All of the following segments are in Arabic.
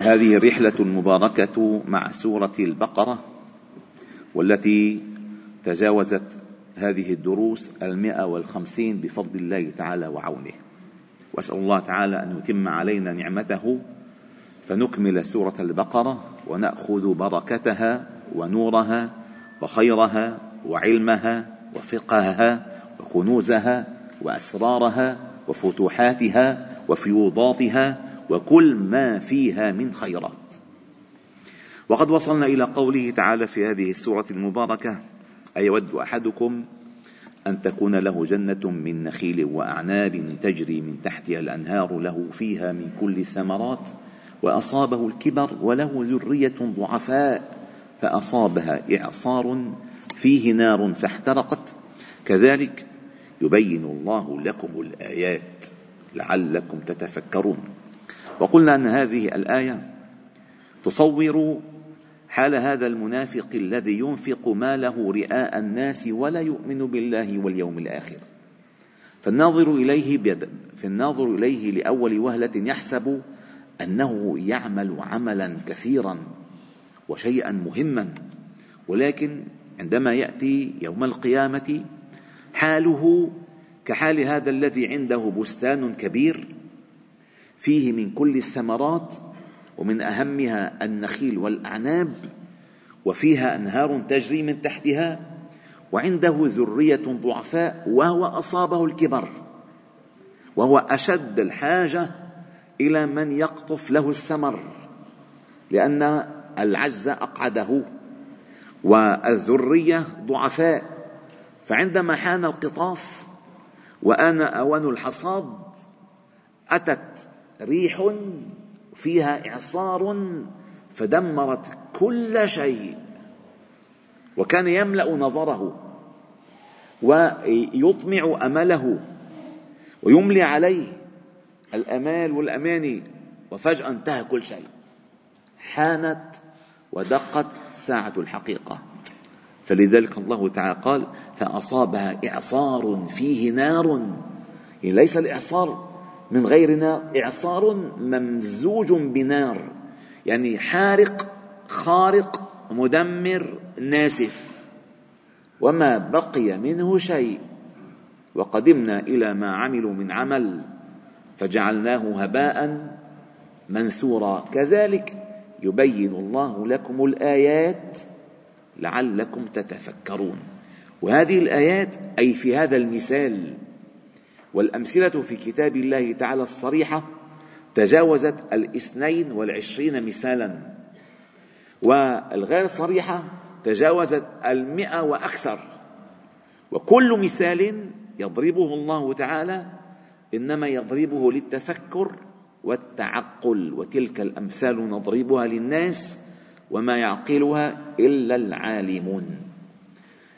هذه الرحله المباركه مع سورة البقرة والتي تجاوزت هذه الدروس المئة والخمسين بفضل الله تعالى وعونه. وأسأل الله تعالى أن يتم علينا نعمته فنكمل سورة البقرة ونأخذ بركتها ونورها وخيرها وعلمها وفقهها وكنوزها وأسرارها وفتوحاتها وفيوضاتها وكل ما فيها من خيرات. وقد وصلنا إلى قوله تعالى في هذه السورة المباركة أيود أحدكم أن تكون له جنة من نخيل وأعناب تجري من تحتها الأنهار له فيها من كل الثمرات وأصابه الكبر وله ذرية ضعفاء فأصابها إعصار فيه نار فاحترقت. كذلك يبين الله لكم الآيات لعلكم تتفكرون. وقلنا أن هذه الآية تصور حال هذا المنافق الذي ينفق ماله رئاء الناس ولا يؤمن بالله واليوم الآخر. فالناظر إليه بيد في الناظر إليه لأول وهلة يحسب أنه يعمل عملا كثيرا وشيئا مهما. ولكن عندما يأتي يوم القيامة حاله كحال هذا الذي عنده بستان كبير فيه من كل الثمرات ومن أهمها النخيل والأعناب وفيها أنهار تجري من تحتها وعنده ذرية ضعفاء وهو أصابه الكبر وهو أشد الحاجة إلى من يقطف له الثمر لأن العجز أقعده والذرية ضعفاء فعندما حان القطاف وآن أوان الحصاد أتت ريح فيها إعصار فدمرت كل شيء وكان يملأ نظره ويطمع أمله ويملي عليه الأمال والأماني وفجأة انتهى كل شيء. حانت ودقت ساعة الحقيقة. فلذلك الله تعالى قال فأصابها إعصار فيه نار. يعني ليس الإعصار من غير نار إعصار ممزوج بنار يعني حارق خارق مدمر ناسف. وما بقي منه شيء. وقدمنا إلى ما عملوا من عمل فجعلناه هباء منثورا. كذلك يبين الله لكم الآيات لعلكم تتفكرون. وهذه الآيات أي في هذا المثال والأمثلة في كتاب الله تعالى الصريحة تجاوزت الاثنين والعشرين مثالا. والغير صريحة تجاوزت المئة وأكثر. وكل مثال يضربه الله تعالى إنما يضربه للتفكر والتعقل وتلك الأمثال نضربها للناس وما يعقلها إلا العالمون.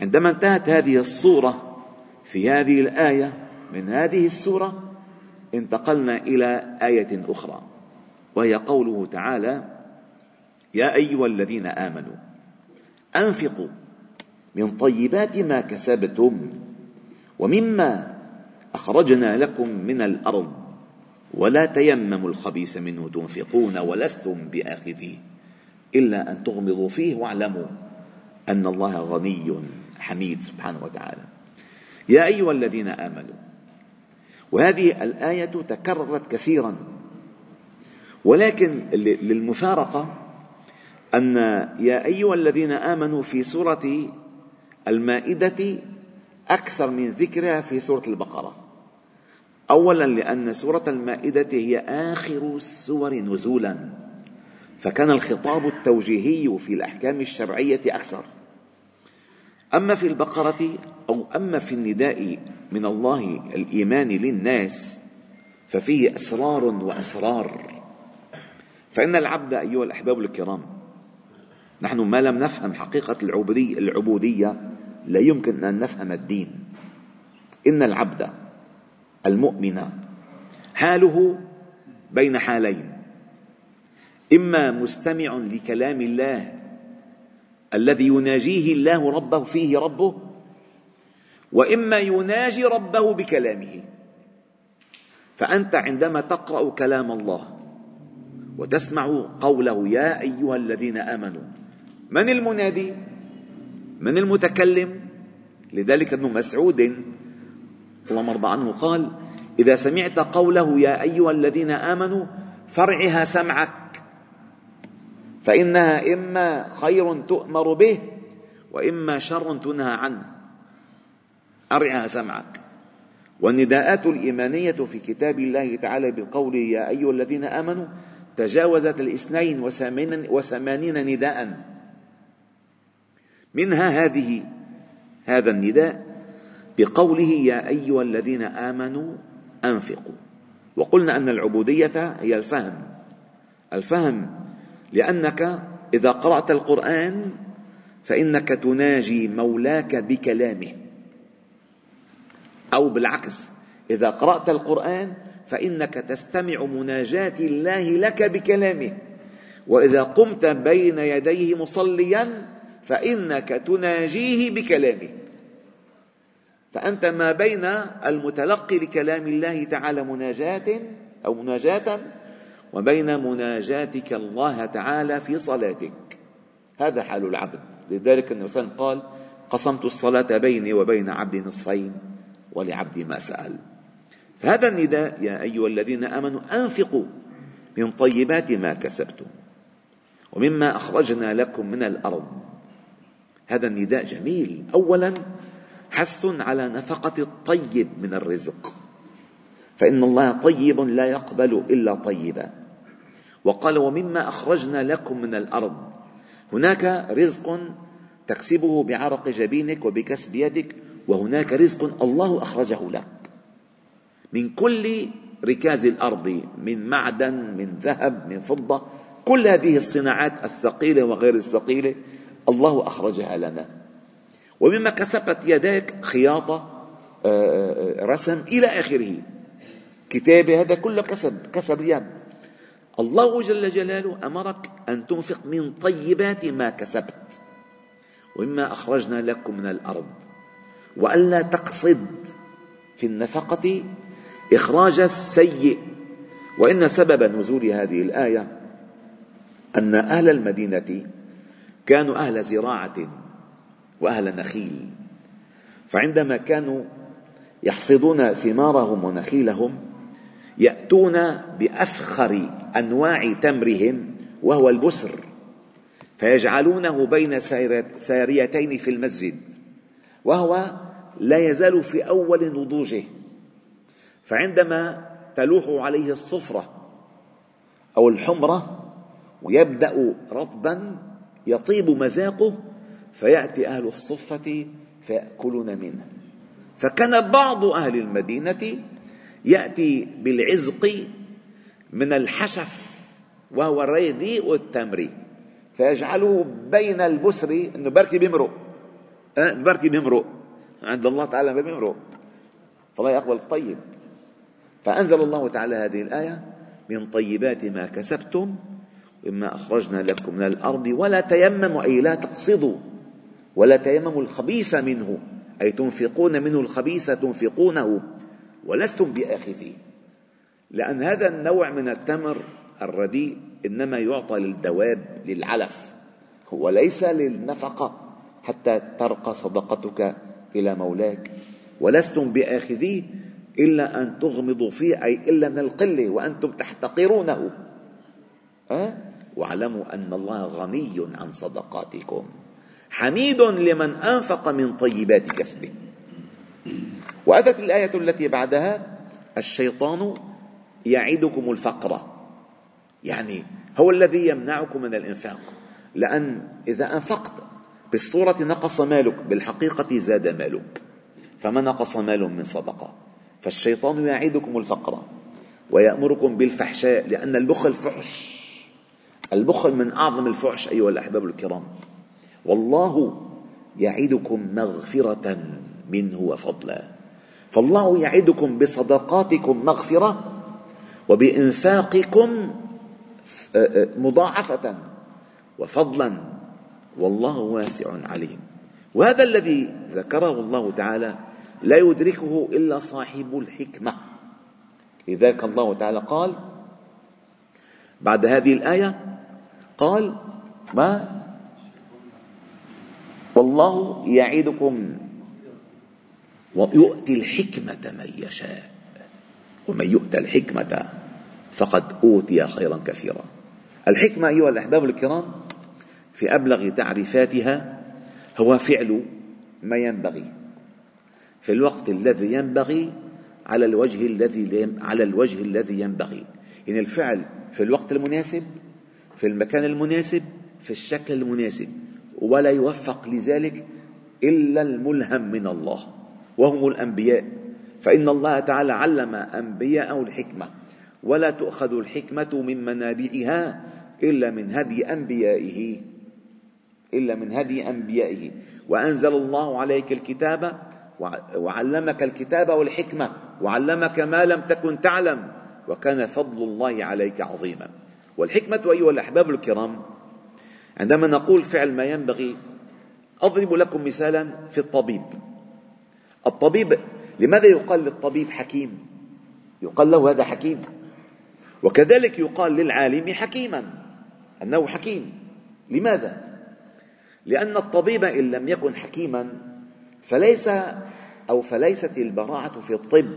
عندما انتهت هذه الصورة في هذه الآية من هذه السورة انتقلنا إلى آية أخرى وهي قوله تعالى يا أيها الذين آمنوا أنفقوا من طيبات ما كسبتم ومما أخرجنا لكم من الأرض ولا تيمموا الخبيث منه تنفقون ولستم بآخذيه إلا أن تغمضوا فيه واعلموا أن الله غني حميد سبحانه وتعالى. يا أيها الذين آمنوا وهذه الآية تكررت كثيرا. ولكن للمفارقة أن يا أيها الذين آمنوا في سورة المائدة أكثر من ذكرها في سورة البقرة. أولا لأن سورة المائدة هي آخر السور نزولا فكان الخطاب التوجيهي في الأحكام الشرعية أكثر. أما في البقرة أو أما في النداء من الله الإيمان للناس ففيه أسرار وأسرار. فإن العبد أيها الأحباب الكرام نحن ما لم نفهم حقيقة العبودية لا يمكن أن نفهم الدين. إن العبد المؤمن حاله بين حالين. إما مستمع لكلام الله الذي يناجيه الله ربه فيه ربه وإما يناجي ربه بكلامه. فأنت عندما تقرأ كلام الله وتسمع قوله يا أيها الذين آمنوا من المنادي؟ من المتكلم؟ لذلك ابن مسعود الله مرضى عنه قال إذا سمعت قوله يا أيها الذين آمنوا فرعها سمعك فإنها إما خير تؤمر به وإما شر تنهى عنه. أرعها سمعك. والنداءات الإيمانية في كتاب الله تعالى بقوله يا أيها الذين آمنوا تجاوزت الاثنين وثمانين نداء. منها هذه هذا النداء بقوله يا أيها الذين آمنوا أنفقوا. وقلنا أن العبودية هي الفهم. الفهم لأنك إذا قرأت القرآن فإنك تناجي مولاك بكلامه. أو بالعكس. إذا قرأت القرآن فإنك تستمع مناجاة الله لك بكلامه. وإذا قمت بين يديه مصليا فإنك تناجيه بكلامه. فأنت ما بين المتلقي لكلام الله تعالى مناجاة أو مناجاة وبين مناجاتك الله تعالى في صلاتك. هذا حال العبد. لذلك النبي صلى الله عليه وسلم قال قسمت الصلاة بيني وبين عبدي نصفين. ولعبدي ما سأل. فهذا النداء يا أيها الذين آمنوا أنفقوا من طيبات ما كسبتم ومما أخرجنا لكم من الأرض. هذا النداء جميل. أولا حث على نفقة الطيب من الرزق. فإن الله طيب لا يقبل إلا طيبا. وقال ومما أخرجنا لكم من الأرض. هناك رزق تكسبه بعرق جبينك وبكسب يدك وهناك رزق الله أخرجه لك. من كل ركاز الأرض من معدن من ذهب من فضة كل هذه الصناعات الثقيلة وغير الثقيلة الله أخرجها لنا. ومما كسبت يداك خياطة آه، آه، رسم إلى آخره. كتابة هذا كله كسب كسب اليد الله جل جلاله أمرك أن تنفق من طيبات ما كسبت. ومما أخرجنا لكم من الأرض. وألا تقصد في النفقة إخراج السيء. وإن سبب نزول هذه الآية أن أهل المدينة كانوا أهل زراعة وأهل نخيل. فعندما كانوا يحصدون ثمارهم ونخيلهم يأتون بأفخر أنواع تمرهم وهو البسر فيجعلونه بين ساريتين في المسجد وهو لا يزال في أول نضوجه. فعندما تلوح عليه الصفرة أو الحمرة ويبدأ رطبا يطيب مذاقه فيأتي أهل الصفة فيأكلون منه. فكان بعض أهل المدينة يأتي بالعزق من الحشف وهو الريدي والتمر فيجعله بين البسر إنه بركي بيمرق أه بركي بيمرق عند الله تعالى ما بيمرق فلا يقبل الطيب. فأنزل الله تعالى هذه الآية من طيبات ما كسبتم مما أخرجنا لكم من الأرض ولا تيمموا أي لا تقصدوا. ولا تيمموا الخبيث منه أي تنفقون منه الخبيث تنفقونه. ولستم بآخذيه لأن هذا النوع من التمر الرديء إنما يعطى للدواب للعلف. وليس للنفقة. حتى ترقى صدقتك إلى مولاك ولستم بآخذيه إلا أن تغمضوا فيه أي إلا من القلة وأنتم تحتقرونه. أه؟ واعلموا أن الله غني عن صدقاتكم. حميد لمن أنفق من طيبات كسبه. وأتت الآية التي بعدها الشيطان يعدكم الفقر. يعني هو الذي يمنعكم من الإنفاق. لأن إذا أنفقت بالصورة نقص مالك بالحقيقة زاد مالك. فما نقص مال من صدقة؟ فالشيطان يعدكم الفقر ويأمركم بالفحشاء لأن البخل فحش. البخل من أعظم الفحش أيها الأحباب الكرام. والله يعدكم مغفرة منه وفضلا. فالله يعدكم بصدقاتكم مغفرة وبإنفاقكم آه، آه، مضاعفة وفضلا. والله واسع عليم. وهذا الذي ذكره الله تعالى لا يدركه إلا صاحب الحكمة. لذلك الله تعالى قال بعد هذه الآية قال ما والله يعدكم ويؤتي الحكمة من يشاء. ومن يؤتى الحكمة فقد أوتي خيرا كثيرا. الحكمة أيها الأحباب الكرام في أبلغ تعريفاتها هو فعل ما ينبغي. في الوقت الذي ينبغي على الوجه الذي على الوجه الذي ينبغي. يعني الفعل في الوقت المناسب في المكان المناسب في الشكل المناسب. ولا يوفق لذلك إلا الملهم من الله وهم الأنبياء. فإن الله تعالى علم أنبياءه الحكمة. ولا تؤخذ الحكمة من منابعها إلا من هدي أنبيائه. إلا من هدي أنبيائه. وأنزل الله عليك الكتاب وعلمك الكتاب والحكمة وعلمك ما لم تكن تعلم وكان فضل الله عليك عظيما. والحكمة أيها الأحباب الكرام عندما نقول فعل ما ينبغي أضرب لكم مثالا في الطبيب. الطبيب لماذا يقال للطبيب حكيم؟ يقال له هذا حكيم. وكذلك يقال للعالم حكيما أنه حكيم. لماذا؟ لأن الطبيب إن لم يكن حكيما فليس أو فليست البراعة في الطب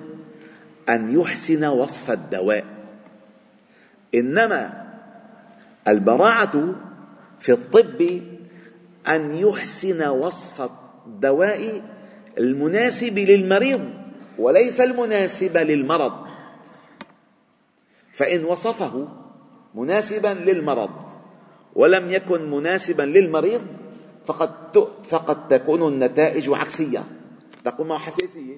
أن يحسن وصف الدواء. إنما البراعة في الطب أن يحسن وصف الدواء المناسب للمريض وليس المناسب للمرض. فإن وصفه مناسبا للمرض ولم يكن مناسبا للمريض فقد فقد تكون النتائج عكسية. تكون معه حساسية.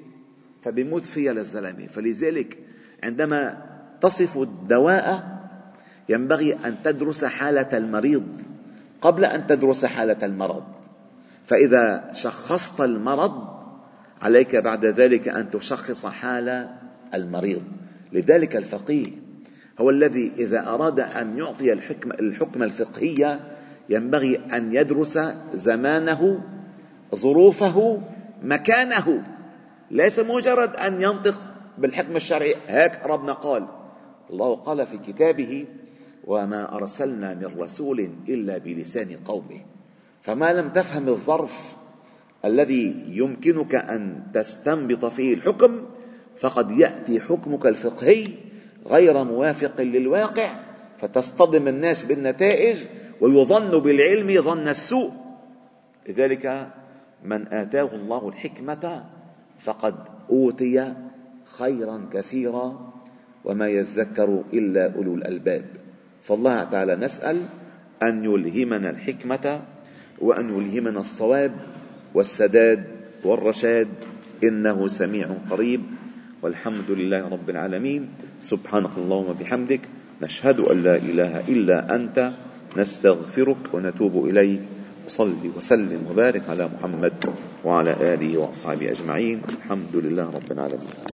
فبيموت فيها للزلمة. فلذلك عندما تصف الدواء ينبغي أن تدرس حالة المريض قبل أن تدرس حالة المرض. فإذا شخصت المرض عليك بعد ذلك أن تشخص حال المريض. لذلك الفقيه هو الذي إذا أراد أن يعطي الحكم الحكم الفقهية ينبغي أن يدرس زمانه ظروفه مكانه. ليس مجرد أن ينطق بالحكم الشرعي هيك ربنا قال. الله قال في كتابه وما أرسلنا من رسول إلا بلسان قومه. فما لم تفهم الظرف الذي يمكنك أن تستنبط فيه الحكم فقد يأتي حكمك الفقهي غير موافق للواقع فتصطدم الناس بالنتائج ويظن بالعلم ظن السوء. لذلك من آتاه الله الحكمة فقد أوتي خيرا كثيرا وما يذكر إلا أولو الألباب. فالله تعالى نسأل أن يلهمنا الحكمة وأن يلهمنا الصواب والسداد والرشاد. إنه سميع قريب. والحمد لله رب العالمين. سبحانك اللهم وبحمدك. نشهد أن لا إله إلا أنت. نستغفرك ونتوب إليك. وصل وسلم وبارك على محمد وعلى آله واصحابه أجمعين. الحمد لله رب العالمين.